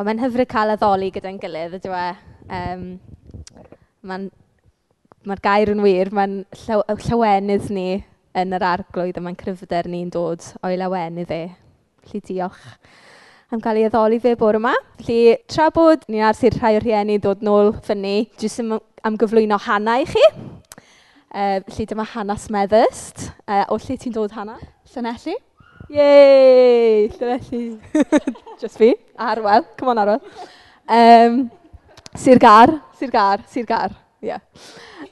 Wel mae'n hyfryd cael addoli gyda'n gilydd ydw e. Um, ma'n... mae gair yn wir, mae'n llaw- llawenydd ni yn yr arglwydd a mae'n cryfder ni'n dod o'i lawenydd e. Felly diolch am cael ei addoli fe bore yma. Felly tra bod ni ar sir rhai o'r rhieni dod nôl fyny jyst am am gyflwyno Hana i chi. Uh, felly dyma hanas meddyst. Uh, o lle ti'n dod Hana? Llanelli. Yay! Llefelly. Just fi. Arwel. Come on Arwel. Um, Sir Gar. Sir Gar. Sir Gar. Yeah.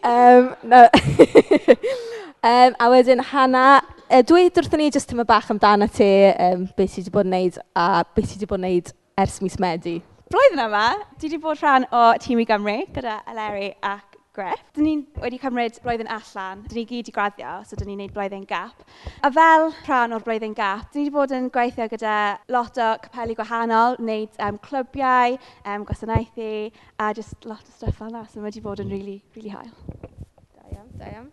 Um, no. um, a wedyn Hanna, uh, dwi wrthyn ni jyst yma bach amdano ti, um, beth ti wedi bod yn neud a beth ti wedi bod yn neud ers mis Medi. Blwyddyn yma, dwi wedi bod rhan o Tîm i Gymru gyda Eleri ac sgript. Dyn ni wedi cymryd blwyddyn allan. Dyn ni gyd i graddio, so dyn ni'n gwneud blwyddyn gap. A fel rhan o'r blwyddyn gap, dyn ni wedi bod yn gweithio gyda lot o capelu gwahanol, wneud um, clwbiau, um, gwasanaethu, a just lot o stuff fel yna, So mae wedi bod yn really, really hael. Da iawn, da iawn.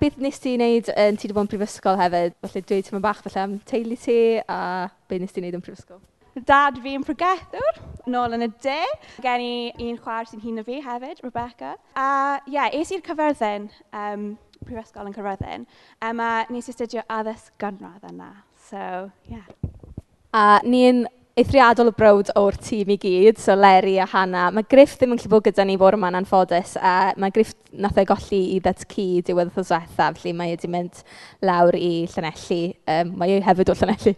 Beth nes ti wneud yn ti wedi bod yn prifysgol hefyd? Felly dweud ti'n bach falle am teulu ti a beth nes ti wneud yn prifysgol? dad fi yn pregethwr nôl yn y de. Gen i un chwaer sy'n hun o fi hefyd, Rebecca. A ie, yeah, es i'r cyfyrddin, um, prifysgol yn cyfyrddin, um, a nes i astudio addysg gynradd yna. So, ie. Yeah. A ni'n eithriadol o brod o'r tîm i gyd, so Leri a Hannah. Mae Griff ddim yn gallu bod gyda ni bore yma'n anffodus a mae Griff nath ei golli i iddet ci diwedd o diwethaf felly mae wedi mynd lawr i Llanelli. Um, mae ei hefyd o Llanelli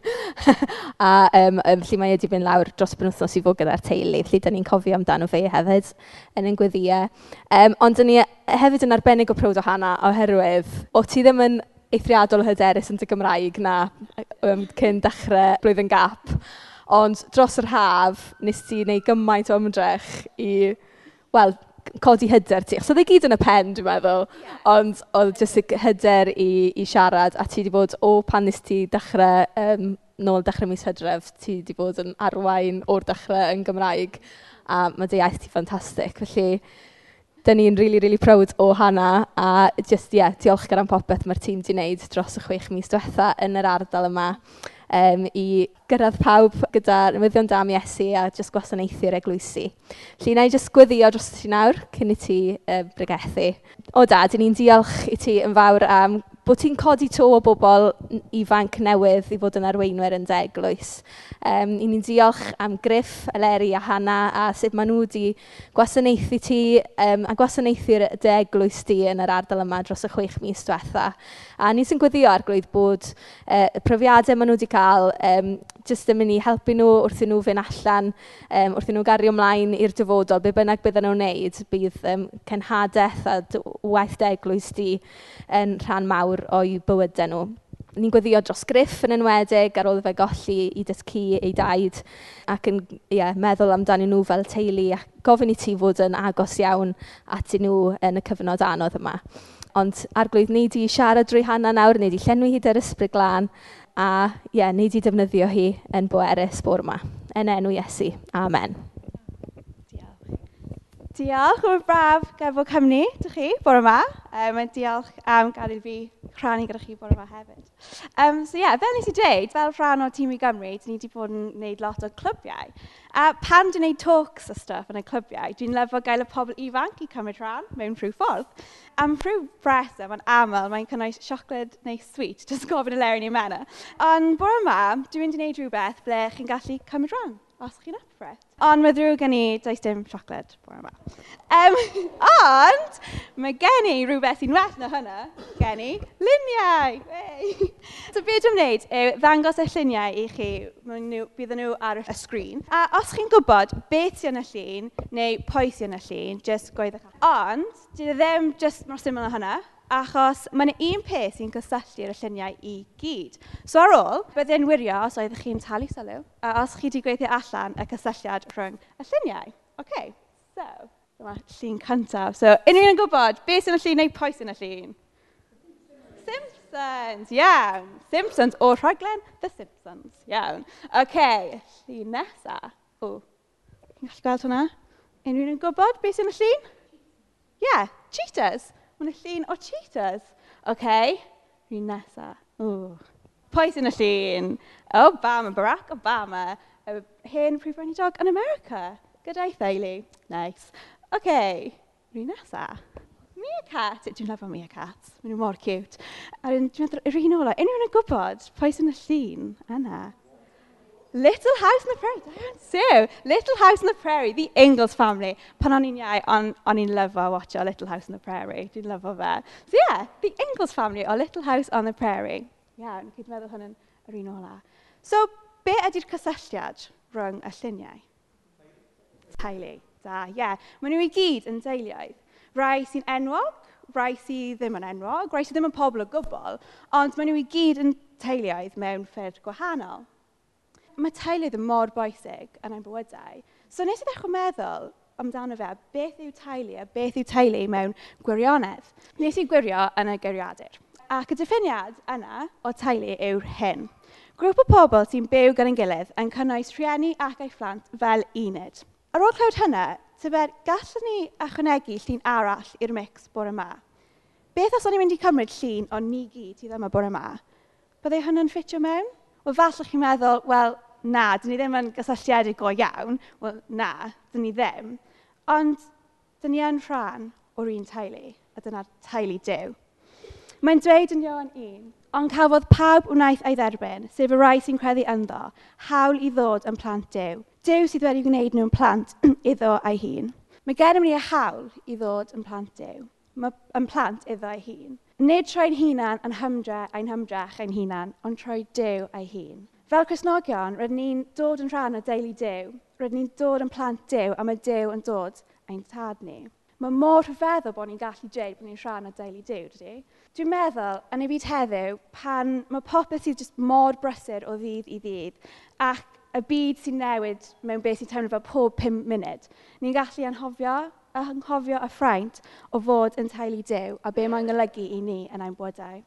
a um, yym felly mae wedi mynd lawr dros y penwythnos i fod gyda'r teulu, felly da ni'n cofio amdano fe hefyd yn ein gweddiau. Um, ond da ni e, hefyd yn arbennig o prod o Hannah oherwydd o ti ddim yn eithriadol hyderus yn dy Gymraeg na um, cyn dechrau blwyddyn gap. Ond dros yr haf nes ti wneud gymaint o ymdrech i wel codi hyder ti. Achos oedd e gyd yn y pen dwi'n meddwl yeah. ond oedd jyst y hyder i i siarad a ti wedi bod o pan nes ti dechrau um, nôl dechrau mis Hydref ti wedi bod yn arwain o'r dechrau yn Gymraeg a mae dy iaith ti ffantastig. Felly dyn ni'n really, really proud o hana. a just, ie yeah, diolchgar am popeth mae'r tîm wedi wneud dros y chwech mis diwetha yn yr ardal yma um, i gyrraedd pawb gyda newyddion dam Iesu a jyst gwasanaethu'r eglwysi. Lly, na i jyst gweddio dros ti nawr cyn i ti uh, bregethu. O Dad, 'y ni'n diolch i ti yn fawr am bod ti'n codi to o bobl ifanc newydd i fod yn arweinwyr yn deglwys. Um, I ni'n diolch am Griff, Eleri a Hanna a sut maen nhw wedi gwasanaethu ti um, a gwasanaethu'r... deglwys eglwys di yn yr ardal yma dros y chwech mis diwetha. A ni sy'n gweddïo arglwydd bod uh, y profiadau maen nhw wedi cael um, jyst yn mynd i helpu nhw wrth i nhw fynd allan um, wrth i nhw gario ymlaen i'r dyfodol. Be bynnag bydden nhw'n wneud bydd um, cenhadaeth a waith deglwys di yn rhan mawr o'i bywydau nhw. Ni'n gweddio dros griff yn enwedig ar ôl fe golli i dysgu ei daid ac yn yeah, meddwl amdano nhw fel teulu a gofyn i ti fod yn agos iawn atyn nhw yn y cyfnod anodd yma. Ond arglwydd, ni di siarad drwy hana nawr, ni di llenwi hyd yr Ysbryd Glân a ie ni di defnyddio hi yn bwerus bore yma. Yn enw Iesu. Amen. Diolch, mae'n braf gael fod cymni, dych chi, bore yma. Um, diolch am um, gadw fi rhannu gyda chi bore yma hefyd. Um, so ie, yeah, fel nes i dweud, fel rhan o Tîm i Gymru, dyn ni wedi bod yn gwneud lot o clybiau. A pan dwi'n gwneud talks o stuff yn y clybiau, dwi'n lyfo gael y pobl ifanc i cymryd rhan mewn rhyw ffordd. Am rhyw bresau, mae'n aml, mae'n cynnwys siocled neu sweet, jyst gofyn y leri ni mena. Ond bore yma, dwi'n mynd i wneud rhywbeth ble chi'n gallu cymryd rhan os chi'n up for it. Ond mae ddrwg gen i, does dim siocled bore yma. Um, ond mae gen i rhywbeth sy'n well na hynna, gen i luniau. Hey. so be dwi'n wneud yw ddangos y lluniau i chi, bydd nhw ar y sgrin. A os chi'n gwybod beth sy'n y llun neu pwy sy'n y llun, just gweithio. Ond, dwi ddim just mor syml na hynna, achos mae yna un peth sy'n cysylltu'r lluniau i gyd. So ar ôl, byddai'n wirio os oeddech chi'n talu sylw, a os chi wedi gweithio allan y cysylltiad rhwng y lluniau. OK, so, dyma llun cyntaf. So, unrhyw yn gwybod, beth sy'n y llun neu pwy sy'n y llun? Simpsons, iawn. Simpsons o rhaglen The Simpsons, iawn. OK, llun nesaf. O, chi'n gallu gweld hwnna? Unrhyw yn gwybod beth sy'n y llun? Ie, yeah, cheaters. Mae yna llun o cheetahs. OK, rhywun nesaf. Ww. Pwy sy'n y llun? Obama, Barack Obama, y hen prif dog yn America. Gyda'i theulu. Nice. Oce, okay. rhywun nesa. Meerkat. Dwi'n lyfo meerkat. Maen nhw mor cute. A dwi'n meddwl, yr un ola, unrhyw yn gwybod pwy sy'n y llun yna? Little House on the Prairie. So, Little House on the Prairie, the Ingalls family. Pan o'n i'n iau, o'n, on i'n lyfo watcho Little House on the Prairie. Dwi'n lyfo fe. So, yeah, the Ingalls family o Little House on the Prairie. Iawn, yeah, cyd meddwl hwn yn yr un ola. So, be ydy'r cysylltiad rhwng y lluniau? Teulu. Da, ie. Yeah. Maen nhw i gyd yn deuluoedd. Rai sy'n enwog, rai sy ddim yn enwog, rai sy ddim yn pobl o gwbl, ond maen nhw i gyd yn teuluoedd mewn ffyrdd gwahanol mae teulu ddim mor boesig yn ein bywydau. So nes i ddechrau meddwl amdano fe, beth yw teulu a beth yw teulu mewn gwirionedd. Nes i gwirio yn y geiriadur. Ac y diffiniad yna o teulu yw'r hyn. Grŵp o pobl sy'n byw gan ein gilydd yn cynnwys rhieni ac eu phlant fel uned. Ar ôl clywed hynny, tyfer gallwn ni ychwanegu llun arall i'r mix bore yma. Beth os o'n i'n mynd i cymryd llun o'n ni gyd i ddim y bore yma? Byddai hynny'n ffitio mewn? Wel falle chi'n meddwl, wel na, dyn ni ddim yn gysylltiedig go iawn. Wel na, dyn ni ddim. Ond dyn ni yn rhan o'r un teulu, a dyna'r teulu dew. Mae'n dweud yn Ioan 1, ond cafodd pawb wnaeth ei dderbyn, sef y rai sy'n credu ynddo, hawl i ddod yn plant dew. Dew sydd wedi gwneud nhw'n plant iddo ei hun. Mae gennym ni y hawl i ddod yn plant dew. Mae yn plant iddo ei hun. Nid troi'n hunan yn hymdre a'n hymdrech ein hunan, ond troi dew ei hun. Fel Cresnogion, rydyn ni'n dod yn rhan o deulu dew. Rydyn ni'n dod yn plant dew a mae dew yn dod ein tad ni. Mae mor rhyfeddol bod ni'n gallu dweud bod ni'n rhan o deulu dew, dydy? Dwi'n meddwl, yn ei byd heddiw, pan mae popeth sydd jyst mor brysur o ddydd i ddydd, ac y byd sy'n newid mewn beth sy'n teimlo fel pob 5 munud, ni'n gallu anhofio anghofio a ffraint o fod yn teulu dew a be mae'n golygu i ni yn ein bwydau.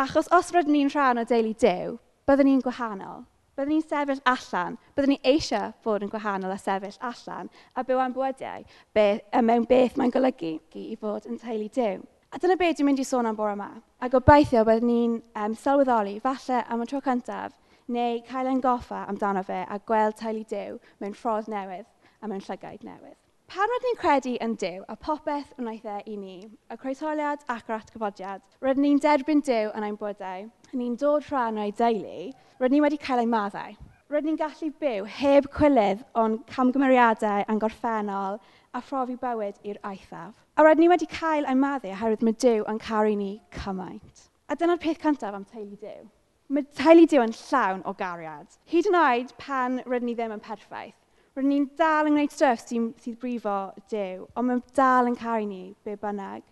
Achos os rydyn ni'n rhan o deulu dew, byddwn ni'n gwahanol. Byddwn ni'n sefyll allan, byddwn ni eisiau fod yn gwahanol a sefyll allan a byw am bwydau be, mewn beth mae'n golygu i fod yn teulu dew. A dyna beth dwi'n mynd i sôn am bore yma. A gobeithio byddwn ni'n um, sylweddoli, falle am y tro cyntaf, neu cael ein goffa amdano fe a gweld teulu dew mewn ffordd newydd a mewn llygaid newydd. Pan rydyn ni'n credu yn Dyw a popeth wnaeth e i ni, y croesoliad ac yr atgyfodiad, rydyn ni'n derbyn Dyw yn ein bwydau, ni'n dod rhan o'i deulu, rydyn ni wedi cael ei maddau. Rydyn ni'n gallu byw heb cwylydd ond camgymeriadau yn gorffennol a phrofi bywyd i'r aethaf. A rydyn ni wedi cael ei maddu oherwydd mae Dyw yn caru ni cymaint. A dyna'r peth cyntaf am teulu Dyw. Mae teulu Dyw yn llawn o gariad. Hyd yn oed pan rydyn ni ddim yn perffaith Rydyn ni'n dal yn gwneud stwff sy'n, sydd brifo dew, ond mae'n dal yn caru ni be bynnag.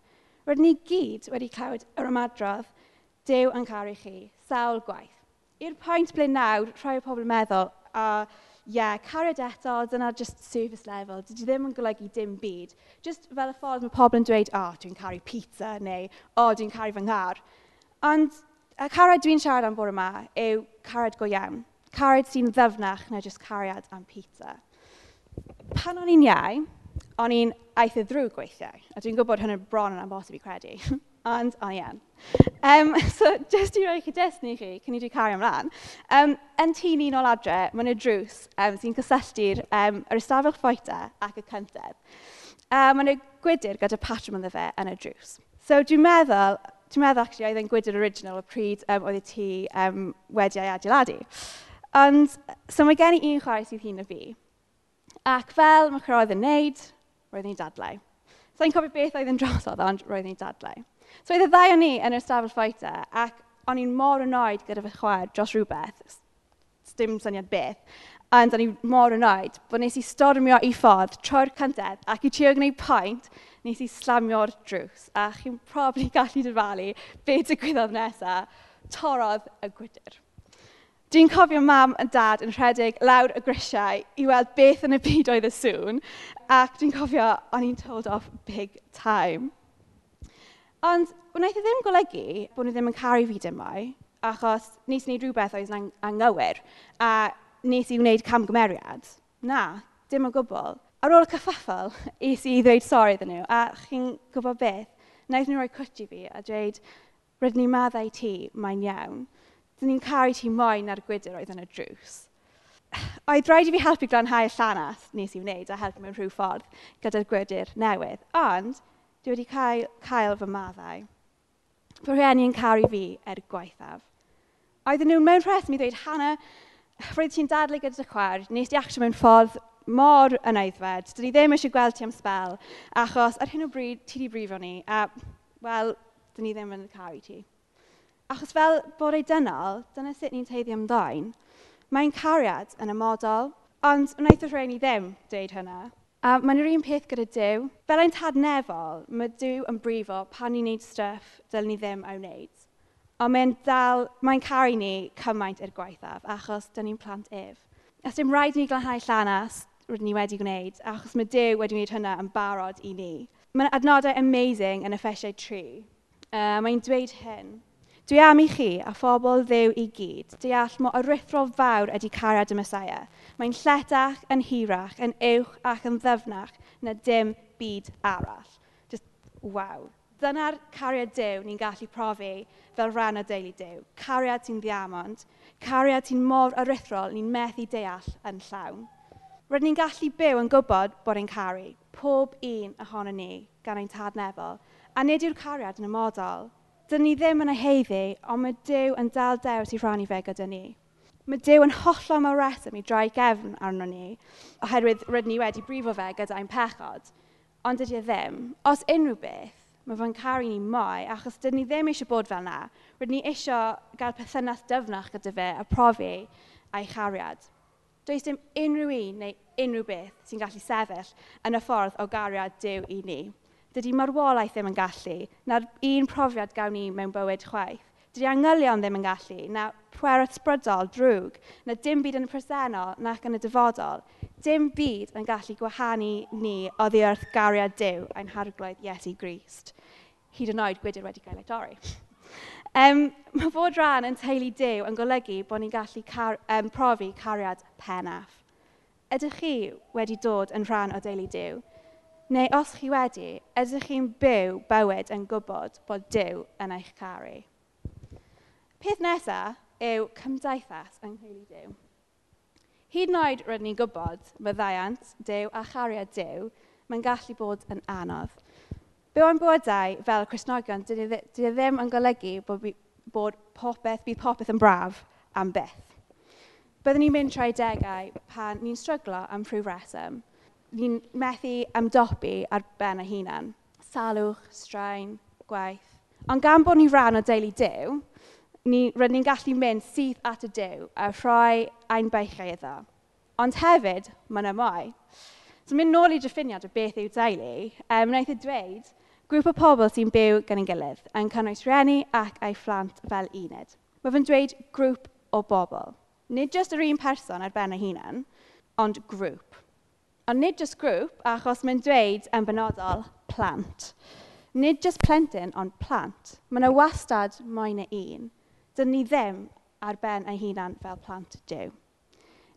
Rydyn ni gyd wedi clywed yr ymadrodd, dew yn caru chi, sawl gwaith. I'r pwynt ble nawr, rhai o pobl yn meddwl, a uh, ie, yeah, cariad eto, dyna just surface level, dydy ddim yn golygu dim byd. Just fel y ffordd mae pobl yn dweud, o, oh, dwi'n caru pizza, neu, o, oh, dwi'n caru fy nghar. Ond y cariad dwi'n siarad am bore yma yw cariad go iawn. Cariad sy'n ddyfnach na just cariad am pizza pan o'n i'n iau, o'n i'n aeth y ddrwg gweithiau. A dwi'n gwybod hynny bron yn amhosib i credu, ond o'n i yn. Um, so, jyst i roi cydest ni chi, cyn i dwi cario ymlaen. Um, yn tîn un o'r adre, mae yna drws um, sy'n cysylltu'r um, yr ystafell ffoeta ac y cyntedd. Um, mae yna gwydr gyda patrwm ynddo fe yn y drws. So, dwi'n meddwl, dwi'n meddwl actually oedd e'n gwydr original o pryd um, oedd y tŷ um, wedi ei adeiladu. Ond, so mae gen i un chwaer sydd hun o fi, Ac fel mae roedd yn neud, roedd ni'n dadlau. So i'n cofio beth oedd yn drosodd, ond roedd ni'n dadlau. So oedd y ddau o'n ni yn yr stafell ffoeta, ac o'n i'n mor annoed gyda fy chwaer dros rhywbeth, dim syniad beth, ond o'n i'n mor annoed bod nes i stormio i ffordd troi'r cyntedd ac i trio gwneud pwynt nes i slamio'r drws a chi'n probably gallu dyfalu beth digwyddodd nesaf, torodd y gwydr. Dwi'n cofio mam a dad yn rhedeg lawr y grisiau i weld beth yn y byd oedd y sŵn, ac dwi'n cofio o'n i'n told off big time. Ond wnaeth e ddim golygu bod nhw ddim yn caru fi dymau, achos nes i wneud rhywbeth oedd yn anghywir, a nes i wneud camgymeriad. Na, dim o gwbl. Ar ôl y cyffaffel, es i ddweud sori iddyn nhw, a chi'n gwybod beth? Wnaeth nhw roi cwtio fi a dweud, rydyn ni maddau ti, mae'n iawn dyn ni'n caru ti moyn na'r gwydr oedd yn y drws. Oedd rhaid i fi helpu glanhau y llanast nes i wneud a helpu mewn rhyw ffordd gyda'r gwydr newydd, ond dwi wedi cael, cael fy maddau. Fy rhieni yn caru fi er gwaethaf. Oedden nhw'n mewn rheswm i ddweud, Hannah, roedd ti'n dadlu gyda dy chwer, nes di actio mewn ffordd mor yn aeddfed. Dyn ni ddim eisiau gweld ti am sbel, achos ar hyn o bryd ti wedi brifo ni, a, wel, dyn ni ddim yn caru ti. Achos fel bod ei dynol, dyna sut ni'n teiddi ymlaen, mae'n cariad yn y model, ond wnaeth y rhain i ddim dweud hynna. A mae'n yr un peth gyda Dyw. Fel ein tadnefol, mae Dyw yn brifo pan ni'n neud stuff dyl ni ddim a'i wneud. Ond mae'n dal, mae'n caru ni cymaint i'r gwaethaf, achos dyn ni'n plant ef. Os dim rhaid ni glanhau llanas rydyn ni wedi gwneud, achos mae Dyw wedi gwneud hynna yn barod i ni. Mae'n adnodau amazing yn Effesiau tri. Uh, mae'n dweud hyn. Dwi am i chi a phobl ddew i gyd deall mo arithro fawr ydy cariad y Mesaia. Mae'n lletach yn hirach, yn uwch ac yn ddyfnach na dim byd arall. Just, wow. Dyna'r cariad dew ni'n gallu profi fel rhan o deulu dew. Cariad sy'n ddiamond, cariad sy'n mor arithrol ni'n methu deall yn llawn. Rydyn ni'n gallu byw yn gwybod bod ein caru, pob un ohono ni gan ein tad nefol. a nid yw'r cariad yn ymodol, dyn ni ddim yn ei heiddi, ond mae Dyw yn dal dewis i rannu fe gyda ni. Mae Dyw yn hollol mor reswm i droi gefn arno ni, oherwydd rydyn ni wedi brifo fe gyda ein pechod, ond dydy e ddim. Os unrhyw beth, mae fe'n caru ni mwy, achos dyn ni ddim eisiau bod fel yna. Rydyn ni eisiau gael perthynas dyfnach gyda fe a profi a'i chariad. Does dim unrhyw un neu unrhyw beth sy'n gallu sefyll yn y ffordd o gariad Dyw i ni dydy marwolaeth ddim yn gallu, na'r un profiad gawn ni mewn bywyd chwaith. Dydy angylion ddim yn gallu, na pwer ysbrydol, drwg, na dim byd yn y presennol nac yn y dyfodol. Dim byd yn gallu gwahanu ni o ddiwrth gariad Dyw a'n harglwydd Iesu Grist. Hyd yn oed gwydr wedi cael ei dorri. Um, mae fod rhan yn teulu dew yn golygu bod ni'n gallu car, um, profi cariad pennaf. Ydych chi wedi dod yn rhan o deulu dew? Neu os chi wedi, ydych chi'n byw bywyd yn gwybod bod Dyw yn eich caru? Peth nesaf yw cymdeithas yng Nghymru Dyw. Hyd yn oed rydyn ni'n gwybod fyddaiant, Dyw a chariad Dyw, mae'n gallu bod yn anodd. Byw yn bywydau fel Cresnogion, dydw i dy ddim yn golygu bod, bi, bod popeth, bydd popeth yn braf am byth. Byddwn ni'n mynd traedegau pan ni'n stryglo am rhyw reswm ni'n methu ymdopi ar ben y hunan. Salwch, straen, gwaith. Ond gan bod ni rhan o deulu dew, ni, rydyn ni'n gallu mynd syth at y dew a rhoi ein beichau iddo. Ond hefyd, mae yna mwy. So mynd nôl i diffiniad o beth yw deulu, um, wnaeth y dweud grŵp o pobl sy'n byw gan ein gilydd yn cynnwys rhieni ac eu phlant fel uned. Mae fe'n dweud grŵp o bobl. Nid jyst yr un person ar ben y hunan, ond grŵp. Ond nid jyst grŵp, achos mae'n dweud yn benodol plant. Nid jyst plentyn, ond plant. Mae yna wastad mwy na un. Dyn ni ddim ar ben ein hunan fel plant Dyw.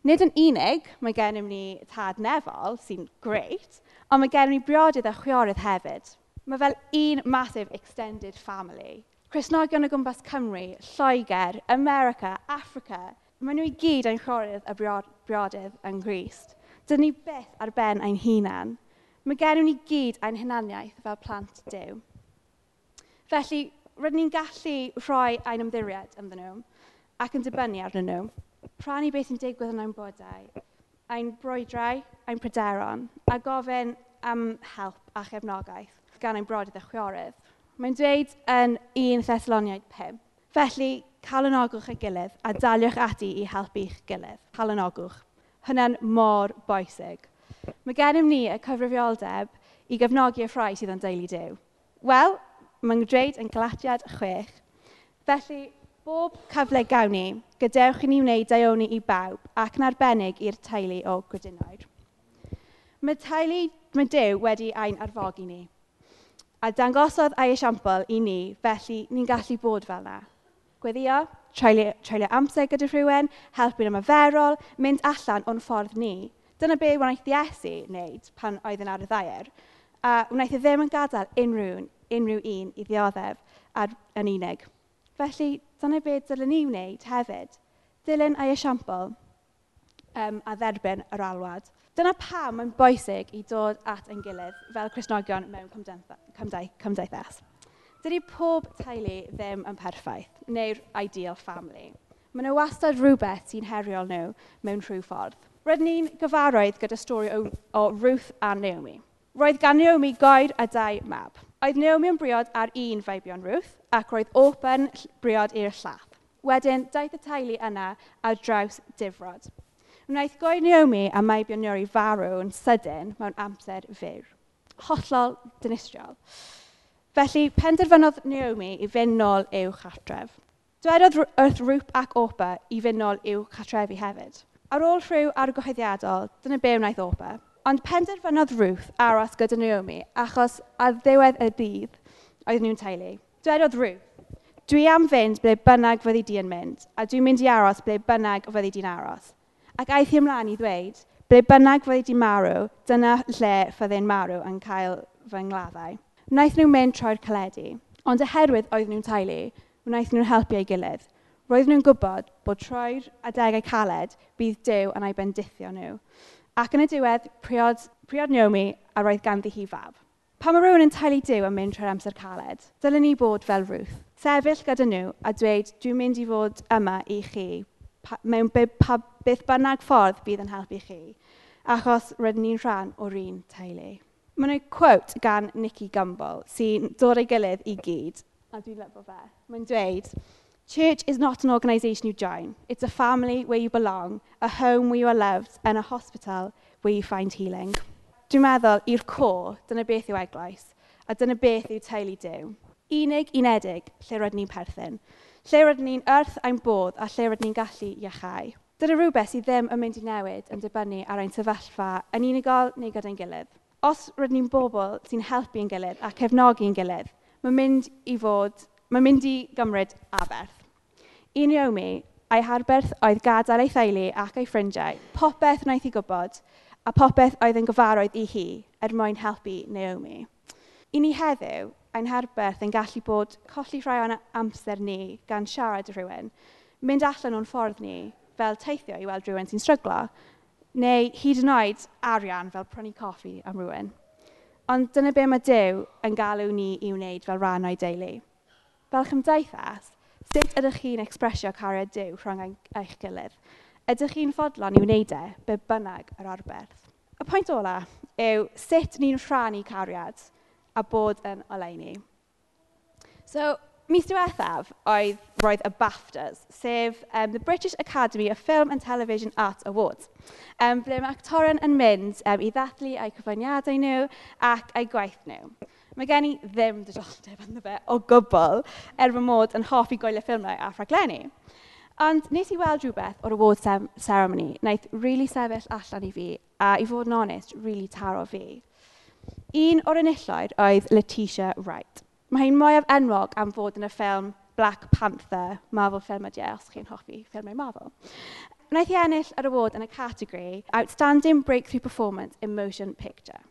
Nid yn unig, mae gennym ni tad nefol, sy'n greit, ond mae gennym ni briodydd a chwiorydd hefyd. Mae fel un massive extended family. Cresnogion o gwmpas Cymru, Lloegr, America, Africa, maen nhw i gyd yn chwiorydd a briodydd yn Grist. Dyn ni byth ar ben ein hunan. Mae gennym ni gyd ein hunaniaeth fel plant dew. Felly, rydyn ni'n gallu rhoi ein ymddiried ymddyn nhw ac yn dibynnu arnyn nhw. Rhannu beth yn digwydd yn ein bodau, ein broedrau, ein pryderon, a gofyn am help a chefnogaeth gan ein brodydd y chwiorydd. Mae'n dweud yn 1 Thessaloniaid 5. Felly, calonogwch y gilydd a daliwch ati i helpu'ch gilydd. Calonogwch. Hwna'n mor boesig. Mae gennym ni y cyfrifioldeb i gefnogi y ffrau sydd yn deulu dew. Wel, mae'n dweud yn galatiad chwech. Felly, bob cyfle gawn ni, gadewch i ni wneud daioni i bawb ac yn arbennig i'r teulu o Grydynoed. Mae teulu, mae Dyw wedi ein arfogi ni a dangosodd ei esiampl i ni, felly ni'n gallu bod fel yna gweddio, treulio, treulio amser gyda rhywun, helpu'n ymaferol, mynd allan o'n ffordd ni. Dyna be wnaeth Iesu wneud pan oedd yn ar y ddair. A wnaeth e ddim yn gadael unrhyw, unrhyw un i ddioddef ar, yn unig. Felly, dyna be dylen ni wneud hefyd. Dilyn ei esiampl um, a dderbyn yr alwad. Dyna pam mae'n bwysig i dod at ein gilydd fel Cresnogion mewn cymdeithas. Dydy pob teulu ddim yn perffaith, neu'r ideal family. Mae nhw wastad rhywbeth sy'n heriol nhw mewn rhyw ffordd. Rydyn ni'n gyfarwydd gyda stori o, o Ruth a Naomi. Roedd gan Naomi goed a dau mab. Oedd Naomi yn briod ar un feibion Ruth ac roedd Open briod i'r llath. Wedyn, daeth y teulu yna ar draws difrod. Wnaeth goi Naomi a mae maibion farw yn sydyn mewn amser fyr. Hollol dynistriol. Felly penderfynodd Naomi i fynd nôl i'w chartref. Dywedodd wrth rŵp ac Opa i fynd nôl i'w cartrefi hefyd. Ar ôl rhyw argyhoeddiadol, dyna be wnaeth Opa. Ond penderfynodd Ruth aros gyda Naomi achos a ddiwedd y dydd oedd nhw'n teulu. Dywedodd Ruth, dwi am fynd ble bynnag fyddi di yn mynd, a dwi'n mynd i aros ble bynnag fyddi di'n aros. Ac aeth hi ymlaen i ddweud, ble bynnag fyddi di marw, dyna lle fyddi'n marw yn cael fy ngladdau. Wnaeth nhw mynd troi'r caledu, ond oherwydd oedd nhw'n teulu, wnaeth nhw'n helpu ei gilydd. Roedd nhw'n gwybod bod troi'r adegau caled bydd dew yn ei bendithio nhw. Ac yn y diwedd, priod, priod Naomi a roedd ganddi hi fab. Pan mae rhywun yn talu dew yn mynd trwy'r amser caled, dylen ni bod fel Ruth. Sefyll gyda nhw a dweud, dwi'n mynd i fod yma i chi pa, mewn byb, pa, beth bynnag ffordd bydd yn helpu chi, achos rydyn ni'n rhan o'r un teulu. Mae yna quote gan Nicky Gumbel sy'n dod ei gilydd i gyd. A dwi'n lyfo fe. Mae'n dweud, Church is not an organisation you join. It's a family where you belong, a home where you are loved, and a hospital where you find healing. Dwi'n meddwl i'r co, dyna beth yw eglwys, a dyna beth yw teulu Dyw. Unig, unedig, lle rydyn ni'n perthyn. Lle rydyn ni'n earth a'n bodd a lle rydyn ni'n gallu iachau. Dyna rhywbeth sydd ddim yn mynd i newid yn dibynnu ar ein sefyllfa yn unigol neu gyda'n gilydd os rydyn ni'n bobl sy'n helpu'n gilydd a cefnogi'n gilydd, mae'n mynd i fod, mae'n mynd i gymryd aberth. I Naomi, a'i harberth oedd gadael ei theulu ac ei ffrindiau, popeth wnaeth i gwybod a popeth oedd yn gyfarwydd i hi er mwyn helpu Naomi. I ni heddiw, ein harberth yn gallu bod colli rhai o'n amser ni gan siarad rhywun, mynd allan o'n ffordd ni fel teithio i weld rhywun sy'n stryglo, neu hyd yn oed arian fel prynu coffi am rhywun. Ond dyna be mae Dyw yn galw ni i wneud fel rhan o'i deulu. Fel chymdeithas, sut ydych chi'n expresio cariad Dyw rhwng eich gilydd? Ydych chi'n fodlon i wneud e be bynnag yr arberth? Y pwynt ola yw sut ni'n rhannu cariad a bod yn oleini. So, Mis diwethaf oedd, roedd y BAFTAs, sef um, the British Academy of Film and Television Art Awards, um, ble mae actoren yn mynd um, i ddathlu eu cyfaniadau nhw ac eu gwaith nhw. Mae gen i ddim diddordeb ynddo fe o gwbl er fy mod yn hoffi goelio ffilmau a rhaglenni. Ond nes i weld rhywbeth o'r award ceremony, wnaeth really sefyll allan i fi, a i fod yn onest, really taro fi. Un o'r enilloedd oedd Letitia Wright. Mae hi'n mwyaf enwog am fod yn y ffilm Black Panther, Marvel ffilm ydi e, os chi'n hoffi ffilmau Marvel. Wnaeth hi ennill yr award yn y categori Outstanding Breakthrough Performance in Motion Picture.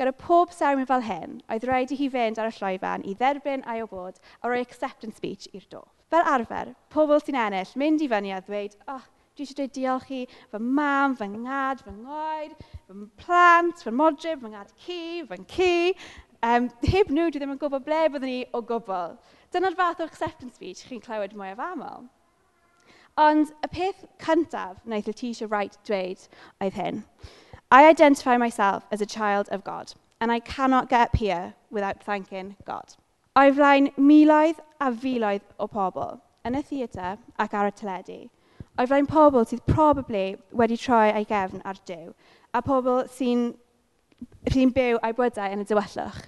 Gyda pob sermon fel hyn, oedd rhaid i hi fynd ar y llwyfan i dderbyn a'i award a roi acceptance speech i'r do. Fel arfer, pobl sy'n ennill mynd i fyny a ddweud, oh, dwi eisiau dweud diolch i fy mam, fy ngad, fy ngoed, fy plant, fy modryb, fy ngad ci, fy ci, Um, heb nhw, dwi ddim yn gwybod ble byddwn ni o gwbl. Dyna'r fath o acceptance speech chi'n clywed mwy o aml. Ond y peth cyntaf wnaeth Letitia Wright dweud oedd hyn. I identify myself as a child of God, and I cannot get up here without thanking God. O'i flaen miloedd a filoedd o pobl, yn y theatr ac ar y teledu. O'i flaen pobl sydd probably wedi troi ei gefn ar dyw, a pobl sy'n rydyn byw a'i bwydau yn y diwellwch.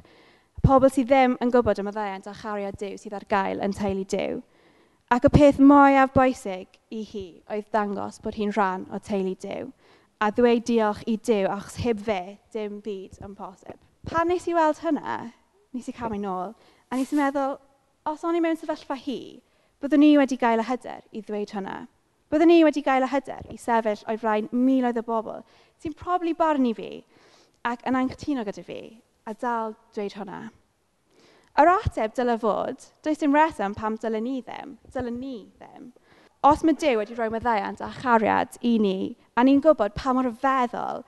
Pobl sydd ddim yn gwybod am y ddeant a chariad Dyw sydd ar gael yn teulu Dyw. Ac y peth mwyaf bwysig i hi oedd dangos bod hi'n rhan o teulu Dyw a ddweud diolch i Dyw achos heb fe dim byd yn posib. Pan nes i weld hynna, nes i cael ei nôl, a nes i meddwl, os o'n i mewn sefyllfa hi, byddwn ni wedi gael y hyder i ddweud hynna. Byddwn ni wedi gael y hyder i sefyll o'i flaen miloedd o bobl sy'n probably barnu fi ac yn anghytuno gyda fi, a dal dweud hwnna. Yr ateb dylai fod, does dim reswm pam dylen ni ddim, dylen ni ddim. Os mae Dyw wedi rhoi meddaiant a chariad i ni, a ni'n gwybod pa mor feddwl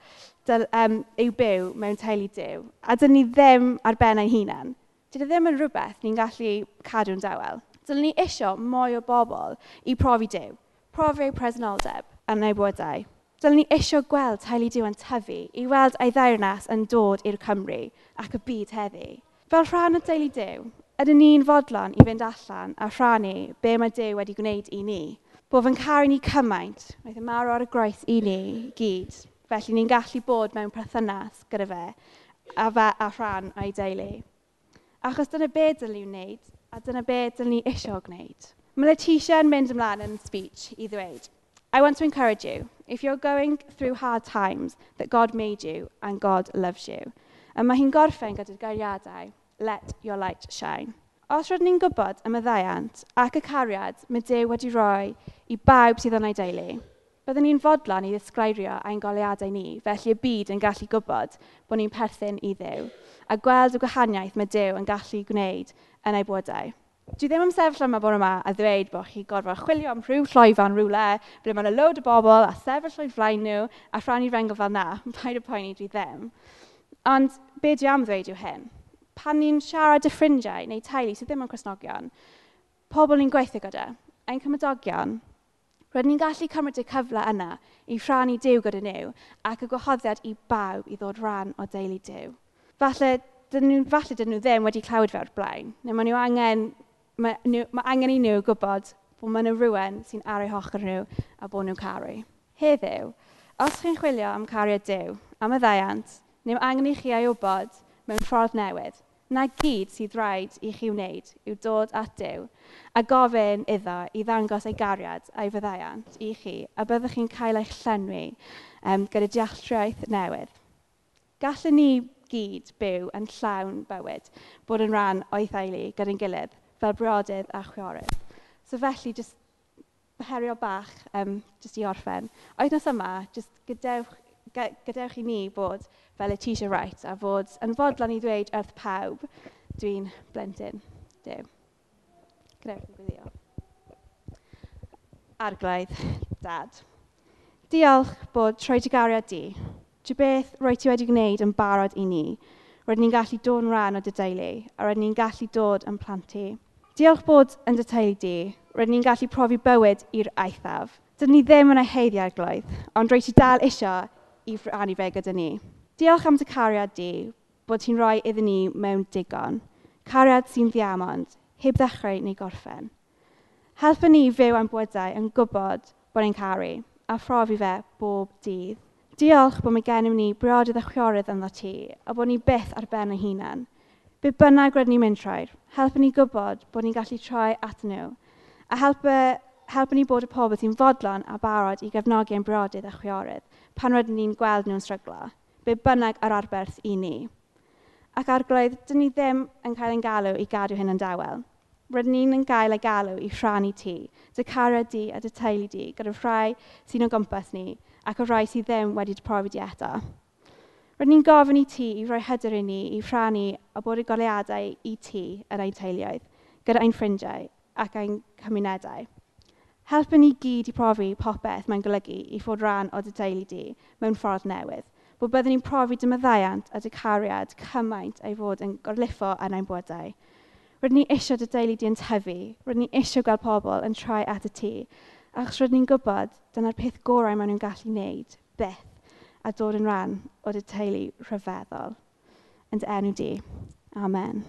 dyl, um, yw byw mewn teulu Dyw, a dyn ni ddim ar ben ein hunan, dydy ddim yn rhywbeth ni'n gallu cadw'n dawel. Dylen ni isio mwy o bobl i profi Dyw, profi eu presenoldeb a'n eu bywydau. Dylen ni eisiau gweld Haili Dyw yn tyfu i weld ei ddeyrnas yn dod i'r Cymru ac y byd heddi. Fel rhan o Deulu Dyw, ydyn ni'n fodlon i fynd allan a rhannu be mae Dyw wedi gwneud i ni. Bod fy'n caru ni cymaint, wnaeth y marw ar y groes i ni gyd. Felly ni'n gallu bod mewn perthynas gyda fe a, fe, a rhan o'i deulu. Achos dyna be dylwn ni'n wneud, a dyna be dylwn ni eisiau gwneud. Mae Leticia yn mynd ymlaen yn speech i ddweud, I want to encourage you if you're going through hard times, that God made you and God loves you. A mae hi'n gorffen gyda'r geiriadau, let your light shine. Os rydyn ni'n gwybod am y ddeiant ac y cariad mae Dyw wedi rhoi i bawb sydd yn ei deulu, byddwn ni'n fodlon i ddisgrifio ein goleadau ni, felly y byd yn gallu gwybod bod ni'n perthyn i Ddew, a gweld y gwahaniaeth mae Dyw yn gallu gwneud yn ei bwydau. Dwi ddim yn sefyll yma bore yma a ddweud bod chi gorfod chwilio am rhyw llwyfan rhywle ble mae yna load o bobl a sefyll o'i flaen nhw a rhannu rengl fel na. Paid o poeni dwi ddim. Ond be dwi am ddweud yw hyn. Pan ni'n siarad y ffrindiau neu teulu sydd ddim yn Cresnogion, pobl ni'n gweithio gyda, ein cymrydogion, rydyn ni'n gallu cymryd y cyfle yna i rhannu Dyw gyda nhw ac y gwahoddiad i bawb i ddod rhan o deulu Dyw. Falle, dyn nhw, falle dyn nhw ddim wedi clywed fel blaen, neu maen nhw angen mae, nhw, mae angen i nhw gwybod bod maen nhw rhywun sy'n ar eu hochr nhw a bod nhw'n caru. Heddiw, os chi'n chwilio am cariad Dyw, am y ddeiant, neu angen i chi ei wybod mewn ffordd newydd, na gyd sydd rhaid i chi wneud yw dod at Dyw a gofyn iddo i ddangos ei gariad a'i fyddaiant i chi a byddwch chi'n cael eich llenwi um, gyda dealltriaeth newydd. Gallwn ni gyd byw yn llawn bywyd bod yn rhan o'i theulu gyda'n gilydd – fel brodydd a chwiorydd. So felly jyst herio bach um, jyst i orffen. Oednos yma, jyst gadewch, gadewch i ni bod fel Letitia right a fod yn fodlon i ddweud wrth pawb dwi'n blentyn. Dew. Gadewch i gwyddio. Arglaidd, dad. Diolch bod troi digariad di. Di beth roi ti wedi gwneud yn barod i ni. Roedd ni'n gallu dod yn rhan o dy deulu a roedd ni'n gallu dod yn plant ti. Diolch bod yn dy teulu di, rydyn ni'n gallu profi bywyd i'r eithaf. Dydyn ni ddim yn ei heiddiau gloedd, ond rwy ti dal isio i rhannu fe gyda ni. Diolch am dy cariad di, bod ti'n rhoi iddyn ni mewn digon. Cariad sy'n ddiamond, heb ddechrau neu gorffen. Helpa ni fyw am bwydau yn gwybod bod ni'n caru a phrofi fe bob dydd. Diolch bod mae gennym ni briodydd a chwiorydd ynddo ti a bod ni byth ar ben ein hunan. Be bynnag rydyn ni'n mynd trwy'r, helpu ni gwybod bod ni'n gallu troi at nhw, a helpu, helpu ni bod y pobl sy'n fodlon a barod i gefnogi ein brodydd a chwiorydd pan rydyn ni'n gweld nhw'n stryglo, be bynnag ar arberth i ni. Ac arglwydd, dyn ni ddim yn cael ein galw i gadw hyn yn dawel. Rydyn ni'n yn gael ei galw i rhannu ti, dy cara di a dy teulu di, gyda rhai sy'n o gwmpas ni, ac y rhai sydd ddim wedi profi di eto. Rydyn ni'n gofyn i ti i roi hyder i ni i rhannu a bod y goleadau i ti yn ein teuluoedd, gyda ein ffrindiau ac ein cymunedau. Helpa ni gyd i profi popeth mae'n golygu i fod rhan o dy deulu di mewn ffordd newydd, bod byddwn ni'n profi dy meddaiant a dy cariad cymaint ei fod yn gorliffo yn ein bwydau. Rydyn ni eisiau dy deulu di yn tyfu, rydyn ni eisiau gweld pobl yn troi at y ti, achos rydyn ni'n gwybod dyna'r peth gorau maen nhw'n gallu wneud, byth a dod yn rhan o dy teulu rhyfeddol. Yn dy enw di. Amen.